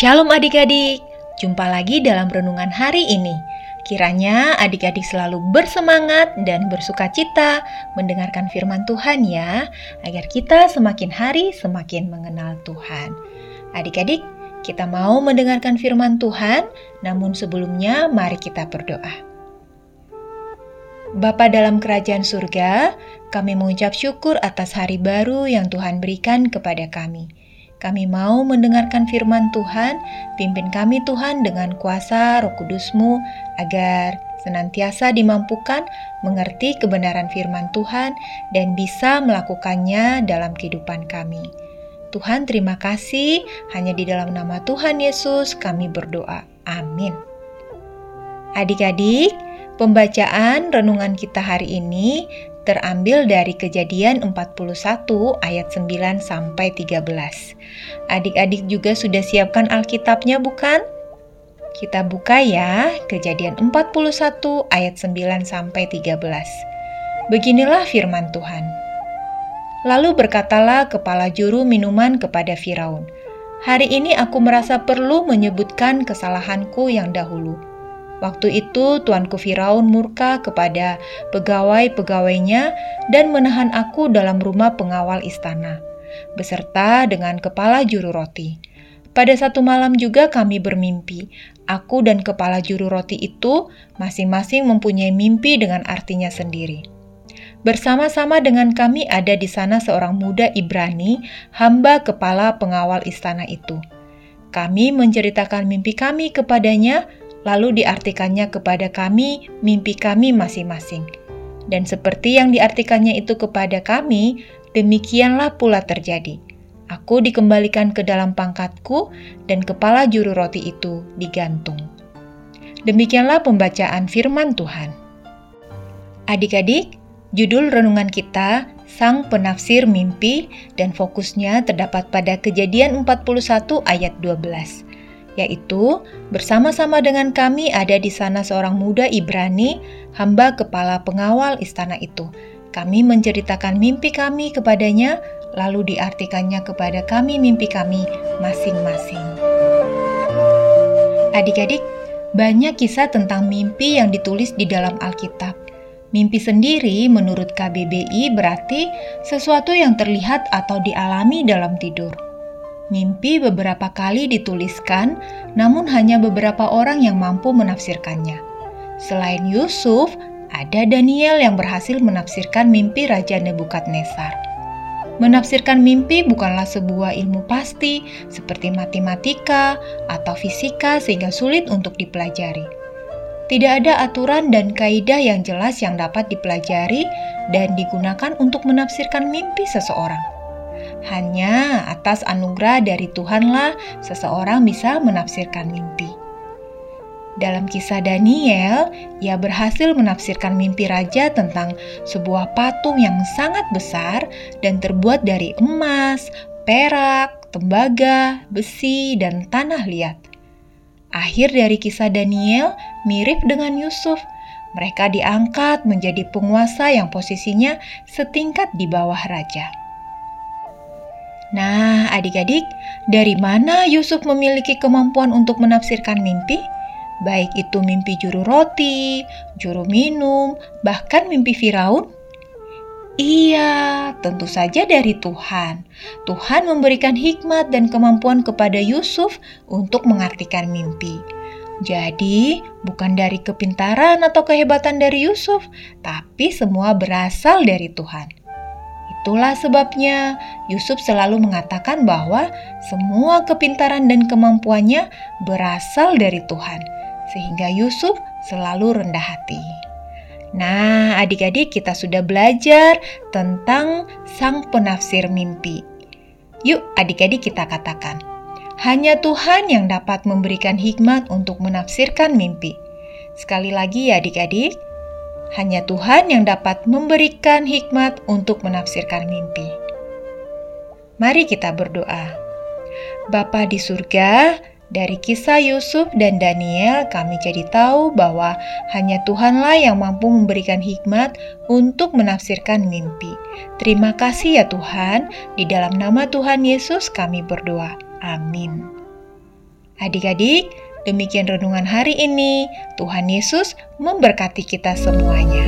Shalom adik-adik, jumpa lagi dalam renungan hari ini. Kiranya adik-adik selalu bersemangat dan bersuka cita mendengarkan firman Tuhan ya, agar kita semakin hari semakin mengenal Tuhan. Adik-adik, kita mau mendengarkan firman Tuhan, namun sebelumnya mari kita berdoa. Bapa dalam kerajaan surga, kami mengucap syukur atas hari baru yang Tuhan berikan kepada kami. Kami mau mendengarkan firman Tuhan, pimpin kami Tuhan dengan kuasa roh kudusmu, agar senantiasa dimampukan mengerti kebenaran firman Tuhan dan bisa melakukannya dalam kehidupan kami. Tuhan terima kasih, hanya di dalam nama Tuhan Yesus kami berdoa. Amin. Adik-adik, pembacaan renungan kita hari ini terambil dari Kejadian 41 ayat 9 sampai 13. Adik-adik juga sudah siapkan Alkitabnya bukan? Kita buka ya, Kejadian 41 ayat 9 sampai 13. Beginilah firman Tuhan. Lalu berkatalah kepala juru minuman kepada Firaun, "Hari ini aku merasa perlu menyebutkan kesalahanku yang dahulu." Waktu itu tuanku Firaun murka kepada pegawai-pegawainya dan menahan aku dalam rumah pengawal istana, beserta dengan kepala juru roti. Pada satu malam juga kami bermimpi. Aku dan kepala juru roti itu masing-masing mempunyai mimpi dengan artinya sendiri. Bersama-sama dengan kami ada di sana seorang muda Ibrani, hamba kepala pengawal istana itu. Kami menceritakan mimpi kami kepadanya, lalu diartikannya kepada kami mimpi kami masing-masing. Dan seperti yang diartikannya itu kepada kami, demikianlah pula terjadi. Aku dikembalikan ke dalam pangkatku, dan kepala juru roti itu digantung. Demikianlah pembacaan firman Tuhan. Adik-adik, judul renungan kita Sang Penafsir Mimpi dan fokusnya terdapat pada Kejadian 41 ayat 12 yaitu bersama-sama dengan kami ada di sana seorang muda Ibrani, hamba kepala pengawal istana itu. Kami menceritakan mimpi kami kepadanya, lalu diartikannya kepada kami mimpi kami masing-masing. Adik-adik, banyak kisah tentang mimpi yang ditulis di dalam Alkitab. Mimpi sendiri menurut KBBI berarti sesuatu yang terlihat atau dialami dalam tidur. Mimpi beberapa kali dituliskan, namun hanya beberapa orang yang mampu menafsirkannya. Selain Yusuf, ada Daniel yang berhasil menafsirkan mimpi Raja Nebukadnezar. Menafsirkan mimpi bukanlah sebuah ilmu pasti seperti matematika atau fisika sehingga sulit untuk dipelajari. Tidak ada aturan dan kaidah yang jelas yang dapat dipelajari dan digunakan untuk menafsirkan mimpi seseorang. Hanya atas anugerah dari Tuhanlah seseorang bisa menafsirkan mimpi. Dalam kisah Daniel, ia berhasil menafsirkan mimpi raja tentang sebuah patung yang sangat besar dan terbuat dari emas, perak, tembaga, besi, dan tanah liat. Akhir dari kisah Daniel mirip dengan Yusuf. Mereka diangkat menjadi penguasa yang posisinya setingkat di bawah raja. Nah, adik-adik, dari mana Yusuf memiliki kemampuan untuk menafsirkan mimpi? Baik itu mimpi juru roti, juru minum, bahkan mimpi Firaun? Iya, tentu saja dari Tuhan. Tuhan memberikan hikmat dan kemampuan kepada Yusuf untuk mengartikan mimpi. Jadi, bukan dari kepintaran atau kehebatan dari Yusuf, tapi semua berasal dari Tuhan. Itulah sebabnya Yusuf selalu mengatakan bahwa semua kepintaran dan kemampuannya berasal dari Tuhan, sehingga Yusuf selalu rendah hati. Nah, adik-adik, kita sudah belajar tentang sang penafsir mimpi. Yuk, adik-adik, kita katakan, hanya Tuhan yang dapat memberikan hikmat untuk menafsirkan mimpi. Sekali lagi, ya, adik-adik hanya Tuhan yang dapat memberikan hikmat untuk menafsirkan mimpi. Mari kita berdoa. Bapa di surga, dari kisah Yusuf dan Daniel, kami jadi tahu bahwa hanya Tuhanlah yang mampu memberikan hikmat untuk menafsirkan mimpi. Terima kasih ya Tuhan, di dalam nama Tuhan Yesus kami berdoa. Amin. Adik-adik, demikian renungan hari ini. Tuhan Yesus memberkati kita semuanya.